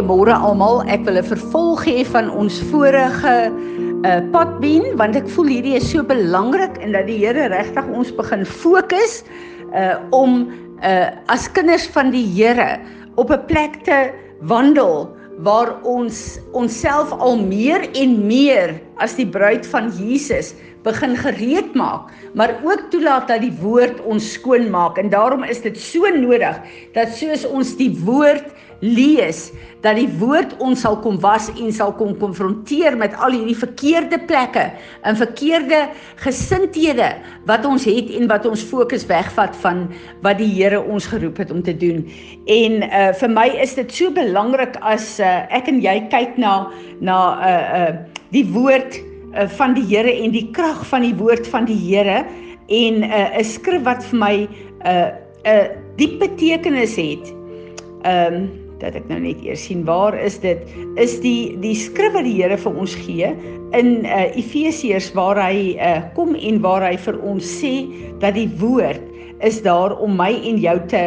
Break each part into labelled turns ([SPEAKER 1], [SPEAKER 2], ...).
[SPEAKER 1] Goeiemôre almal. Ek wil 'n vervolg hê van ons vorige uh padbeen want ek voel hierdie is so belangrik en dat die Here regtig ons begin fokus uh om uh as kinders van die Here op 'n plek te wandel waar ons onsself al meer en meer as die bruid van Jesus begin gereed maak, maar ook toelaat dat die woord ons skoon maak en daarom is dit so nodig dat soos ons die woord lees dat die woord ons sal kom was en sal kom konfronteer met al hierdie verkeerde plekke en verkeerde gesindhede wat ons het en wat ons fokus wegvat van wat die Here ons geroep het om te doen. En uh vir my is dit so belangrik as uh, ek en jy kyk na na uh uh die woord uh, van die Here en die krag van die woord van die Here en 'n uh, 'n skrif wat vir my 'n uh, 'n uh, diep betekenis het. Ehm um, dat ek nou net eers sien waar is dit? Is die die skrif wat die Here vir ons gee in uh, Efesiërs waar hy uh, kom en waar hy vir ons sê dat die woord is daar om my en jou te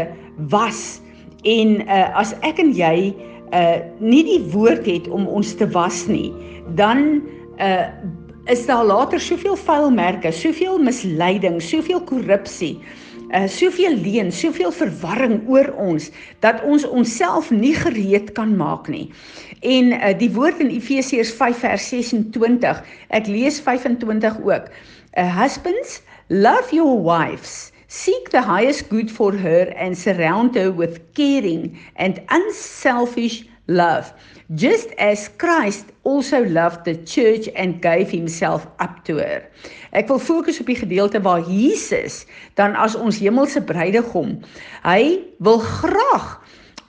[SPEAKER 1] was. En uh, as ek en jy uh, nie die woord het om ons te was nie dan uh, is daar later soveel vuilmerke soveel misleiding soveel korrupsie uh, soveel leuen, soveel verwarring oor ons dat ons onsself nie gereed kan maak nie. En uh, die woord in Efesiërs 5 vers 26, ek lees 25 ook. Uh, husbands, love your wives. Seek the highest good for her and surround her with caring and unselfish love just as Christ also loved the church and gave himself up to her. Ek wil fokus op die gedeelte waar Jesus dan as ons hemelse bruidegom, hy wil graag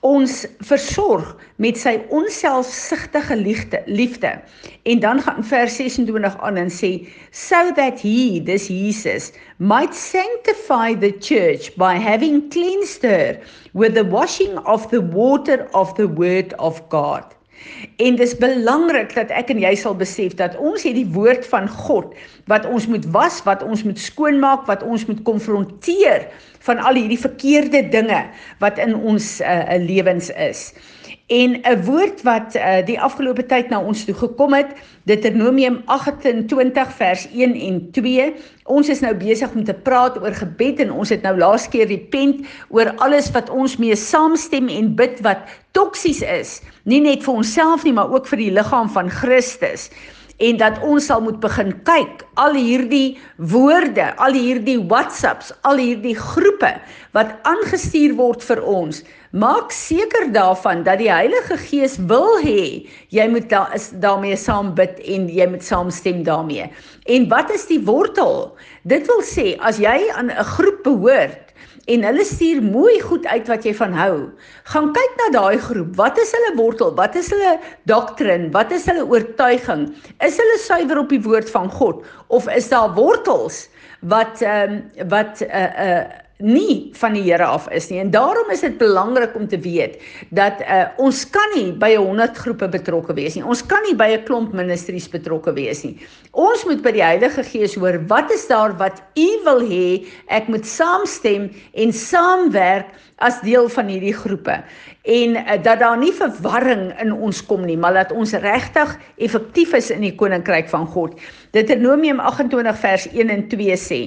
[SPEAKER 1] ons versorg met sy onselfsugtige liefde liefde. En dan gaan vers 26 aan en sê so that he this Jesus might sanctify the church by having cleansed her with the washing of the water of the word of God En dis belangrik dat ek en jy sal besef dat ons het die woord van God wat ons moet was, wat ons moet skoonmaak, wat ons moet konfronteer van al hierdie verkeerde dinge wat in ons uh, lewens is. En 'n woord wat uh, die afgelope tyd na ons toe gekom het, Deuteronomium 28 vers 1 en 2. Ons is nou besig om te praat oor gebed en ons het nou laas keer repent oor alles wat ons mee saamstem en bid wat toksies is, nie net vir onsself nie, maar ook vir die liggaam van Christus en dat ons sal moet begin kyk al hierdie woorde, al hierdie WhatsApps, al hierdie groepe wat aangestuur word vir ons. Maak seker daarvan dat die Heilige Gees wil hê jy moet da is daarmee saam bid en jy moet saamstem daarmee. En wat is die wortel? Dit wil sê as jy aan 'n groep behoort en hulle stuur mooi goed uit wat jy van hou. Gaan kyk na daai groep. Wat is hulle wortel? Wat is hulle doktrin? Wat is hulle oortuiging? Is hulle suiwer op die woord van God of is daar wortels wat ehm um, wat 'n uh, eh, 'n uh, eh, nie van die Here af is nie. En daarom is dit belangrik om te weet dat uh, ons kan nie by 100 groepe betrokke wees nie. Ons kan nie by 'n klomp ministries betrokke wees nie. Ons moet by die Heilige Gees hoor wat is daar wat U wil hê ek moet saamstem en saamwerk as deel van hierdie groepe en uh, dat daar nie verwarring in ons kom nie, maar dat ons regtig effektief is in die koninkryk van God. Deuteronomium 28 vers 1 en 2 sê: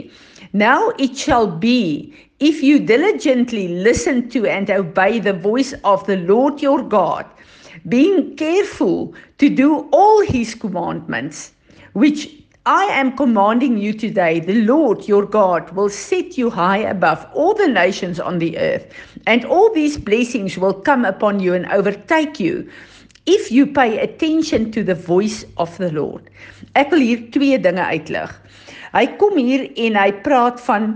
[SPEAKER 1] Now it shall be if you diligently listen to and obey the voice of the Lord your God, being careful to do all his commandments, which I am commanding you today, the Lord your God will set you high above all the nations on the earth, and all these blessings will come upon you and overtake you if you pay attention to the voice of the Lord. Ek wil hier twee dinge uitlig. Hy kom hier en hy praat van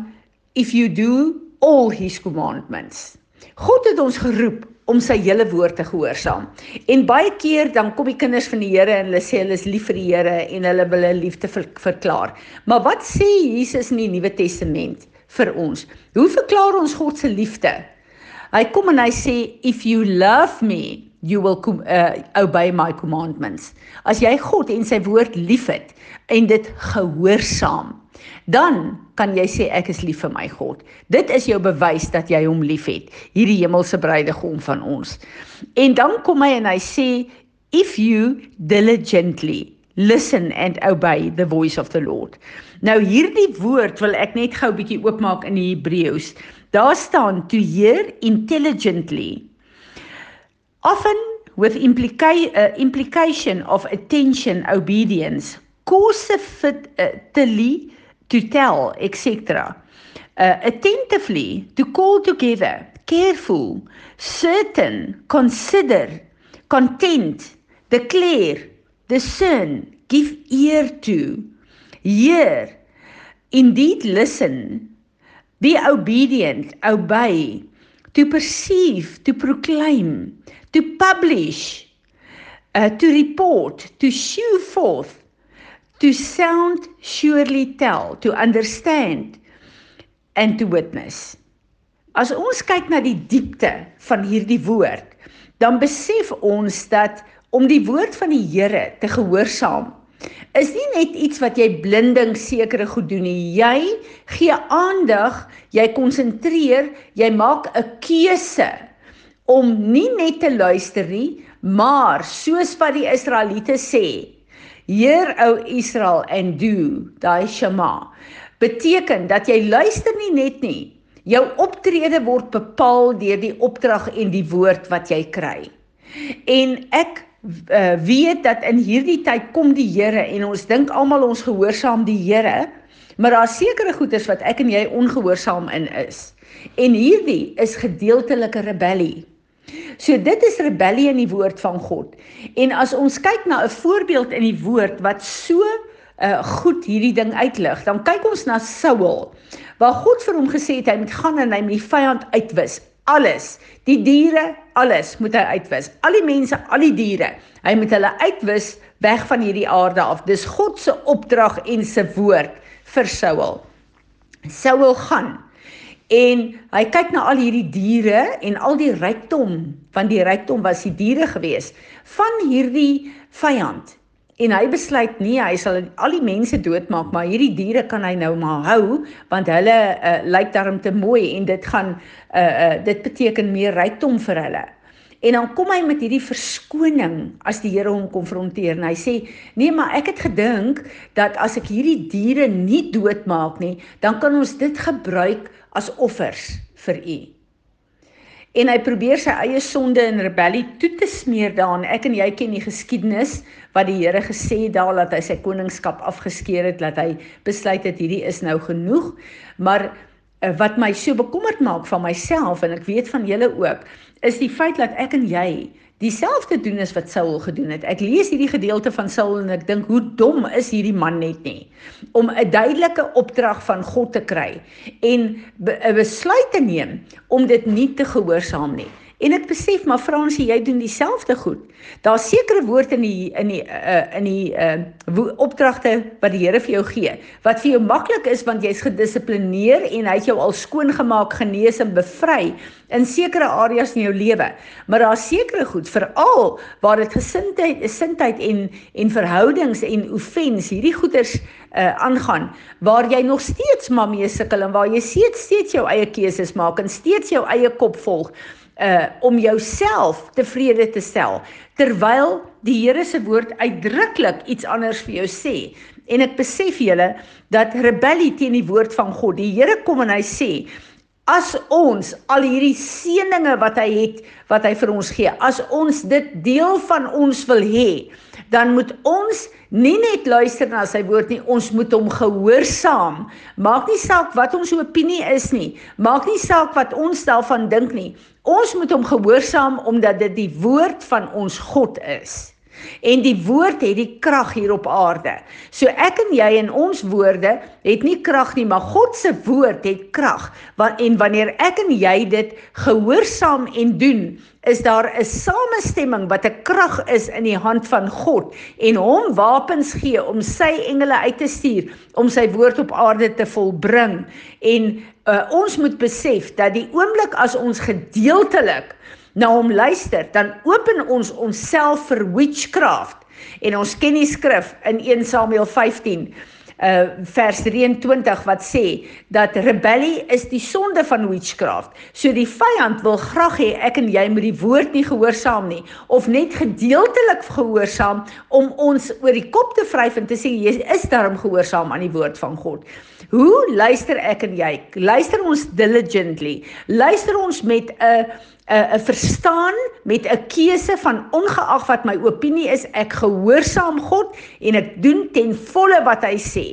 [SPEAKER 1] if you do all his commandments. God het ons geroep om sy hele woord te gehoorsaam. En baie keer dan kom die kinders van die Here en hulle sê hulle is lief vir die Here en hulle wil hulle liefde ver verklaar. Maar wat sê Jesus in die Nuwe Testament vir ons? Hoe verklaar ons God se liefde? Hy kom en hy sê if you love me you will uh, obey my commandments. As jy God en sy woord liefhet en dit gehoorsaam, dan kan jy sê ek is lief vir my God. Dit is jou bewys dat jy hom liefhet, hierdie hemelse bruidegom van ons. En dan kom hy en hy sê if you diligently listen and obey the voice of the Lord. Nou hierdie woord wil ek net gou 'n bietjie oopmaak in die Hebreëus. Daar staan to hear intelligently often with implica uh, implication of attention obedience. Causally uh, to tell etc uh, attentively to call together careful certain consider content declare discern give ear to hear indeed listen be obedient obey to perceive to proclaim to publish, uh, to report, to shew forth, to sound surely tell, to understand and to witness. As ons kyk na die diepte van hierdie woord, dan besef ons dat om die woord van die Here te gehoorsaam is nie net iets wat jy blinding sekere goed doen nie. Jy gee aandag, jy konsentreer, jy maak 'n keuse om nie net te luister nie, maar soos wat die Israeliete sê, Heer ou Israel en do daai shema. Beteken dat jy luister nie net nie. Jou optrede word bepaal deur die opdrag en die woord wat jy kry. En ek uh, weet dat in hierdie tyd kom die Here en ons dink almal ons gehoorsaam die Here maar daar sekerre goeders wat ek en jy ongehoorsaam in is en hierdie is gedeeltelike rebellie So dit is rebellie in die woord van God. En as ons kyk na 'n voorbeeld in die woord wat so uh goed hierdie ding uitlig, dan kyk ons na Saul. Waar God vir hom gesê het hy moet gaan en hy moet die vyand uitwis. Alles, die diere, alles moet hy uitwis. Al die mense, al die diere. Hy moet hulle uitwis weg van hierdie aarde af. Dis God se opdrag en se woord vir Saul. Saul gaan En hy kyk na al hierdie diere en al die rykdom, want die rykdom was die diere gewees van hierdie vyand. En hy besluit nee, hy sal al die mense doodmaak, maar hierdie diere kan hy nou maar hou want hulle uh, lyk daarom te mooi en dit gaan uh, uh, dit beteken meer rykdom vir hulle. En dan kom hy met hierdie verskoning as die Here hom konfronteer en hy sê: "Nee, maar ek het gedink dat as ek hierdie diere nie doodmaak nie, dan kan ons dit gebruik as offers vir u. En hy probeer sy eie sonde en rebellie toe te smeer daarin. Ek en jy ken die geskiedenis wat die Here gesê het daar dat hy sy koningskap afgeskeer het, dat hy besluit het hierdie is nou genoeg. Maar eh, wat my so bekommerd maak van myself en ek weet van julle ook, is die feit dat ek en jy dieselfde doen as wat Saul gedoen het. Ek lees hierdie gedeelte van Saul en ek dink hoe dom is hierdie man net nie om 'n duidelike opdrag van God te kry en 'n besluit te neem om dit nie te gehoorsaam nie. En ek besef maar Fransie, jy doen dieselfde goed. Daar's sekere woorde in die in die uh, in die uh opdragte wat die Here vir jou gee wat vir jou maklik is want jy's gedissiplineer en hy het jou al skoon gemaak, genees en bevry in sekere areas in jou lewe. Maar daar's sekere goed, veral waar dit gesindheid, gesindheid en en verhoudings en offens, hierdie goeters uh aangaan waar jy nog steeds maar mee sukkel en waar jy steeds steeds jou eie keuses maak en steeds jou eie kop volg uh om jouself tevrede te stel terwyl die Here se woord uitdruklik iets anders vir jou sê. En ek besef julle dat rebellie teen die woord van God. Die Here kom en hy sê as ons al hierdie seëninge wat hy het wat hy vir ons gee, as ons dit deel van ons wil hê, dan moet ons nie net luister na sy woord nie, ons moet hom gehoorsaam. Maak nie saak wat ons opinie is nie. Maak nie saak wat ons daarvan dink nie. Ons moet hom gehoorsaam omdat dit die woord van ons God is. En die woord het die krag hier op aarde. So ek en jy en ons woorde het nie krag nie, maar God se woord het krag. Want en wanneer ek en jy dit gehoorsaam en doen, is daar 'n samestemming wat 'n krag is in die hand van God en hom wapens gee om sy engele uit te stuur om sy woord op aarde te volbring. En uh, ons moet besef dat die oomblik as ons gedeeltelik na hom luister, dan open ons onsself vir witchcraft. En ons ken die skrif in 1 Samuel 15 uh vers 23 wat sê dat rebellie is die sonde van witchcraft. So die vyand wil graag hê ek en jy moet die woord nie gehoorsaam nie of net gedeeltelik gehoorsaam om ons oor die kop te vryf en te sê jy is daarom gehoorsaam aan die woord van God. Hoe luister ek en jy? Luister ons diligently. Luister ons met 'n 'n 'n verstaan met 'n keuse van ongeag wat my opinie is, ek gehoorsaam God en ek doen ten volle wat hy sê.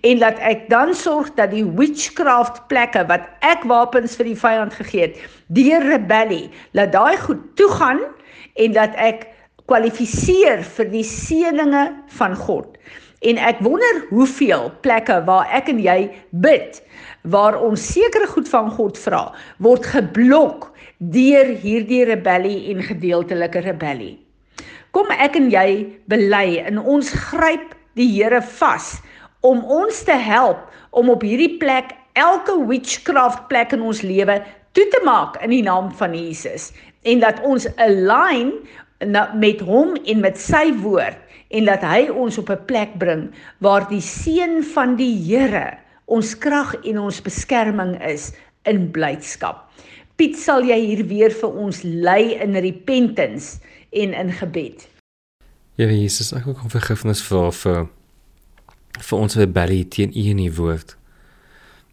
[SPEAKER 1] En laat ek dan sorg dat die witchcraft plekke wat ek wapens vir die vyand gegee het, deur rebellie, laat daai goed toegaan en dat ek kwalifiseer vir die seëninge van God. En ek wonder hoeveel plekke waar ek en jy bid, waar ons sekere goed van God vra, word geblok deur hierdie rebellie en gedeeltelike rebellie. Kom ek en jy bely en ons gryp die Here vas om ons te help om op hierdie plek elke witchcraft plek in ons lewe toe te maak in die naam van Jesus en dat ons align met hom en met sy woord en dat hy ons op 'n plek bring waar die seën van die Here ons krag en ons beskerming is in blydskap. Piet, sal jy hier weer vir ons lei in repentance en in gebed?
[SPEAKER 2] Ja, Jesus, ek wil kom vergifnis vir vir vir ons rebellie teen U in U woord.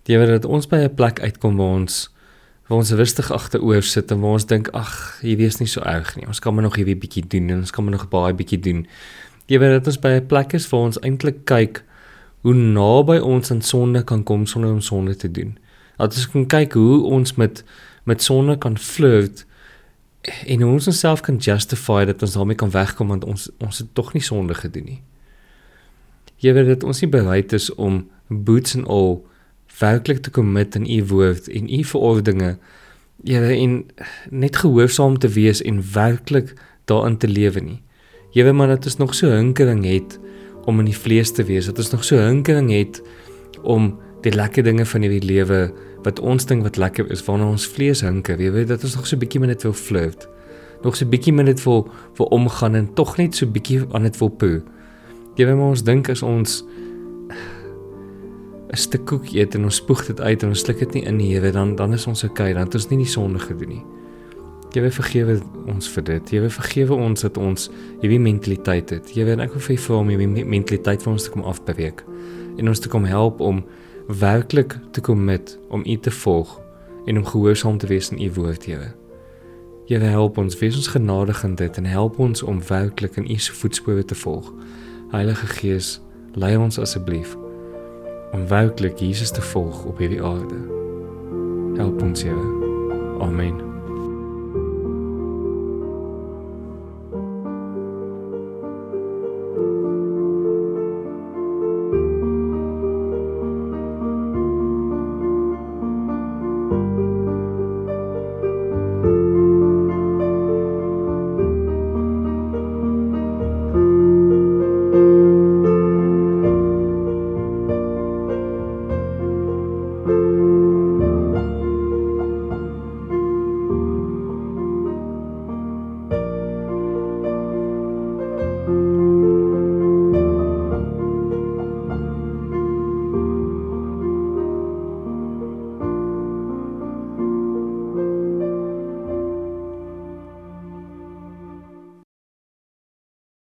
[SPEAKER 2] Here dat ons by 'n plek uitkom waar ons waar ons rustig agteroor sit en waar ons dink, ag, hier wees nie so erg nie. Ons kan maar nog hierdie bietjie doen en ons kan maar nog baie bietjie doen. Here dat ons by 'n plek is waar ons eintlik kyk hoe naby ons aan sonde kan kom sonder om sonde te doen. Dat ons kan kyk hoe ons met met sonde kan flirt en ons onsself kan justify dat ons daarmee kan wegkom want ons ons het tog nie sonde gedoen nie. Jy weet dat ons nie bereid is om boots and all werklik te commit in u woord en u verordeninge jy weet en net gehoorsaam te wees en werklik daarin te lewe nie. Jy weet maar dat ons nog so hinkering het om in die vlees te wees, dat ons nog so hinkering het om die lekker dinge van hierdie lewe wat ons dink wat lekker is waarna ons vlees hinker. Jy weet dat ons nog so 'n bietjie met dit wil flirt. Nog so 'n bietjie met dit wil wil omgaan en tog net so 'n bietjie aan dit wil poe. Jy weet maar ons dink as ons 'n stuk koek eet en ons spoeg dit uit en ons sluk dit nie in jy weet dan dan is ons okay, dan het ons nie die sonde gedoen nie. Jy weet vergewe ons vir dit. Jy weet vergewe ons dat ons hierdie mentaliteit het. Jy weet ek wil vir jou vra om hierdie mentaliteit vir ons te kom afbreek en ons te kom help om werklik te kom met om U te volg en om gehoorsaam te wees aan U woord, Here. Here help ons, wees ons genadig in dit en help ons om werklik in U se voetspore te volg. Heilige Gees, lei ons asseblief om werklik Jesus te volg op hierdie aarde. Help ons, Here. Amen.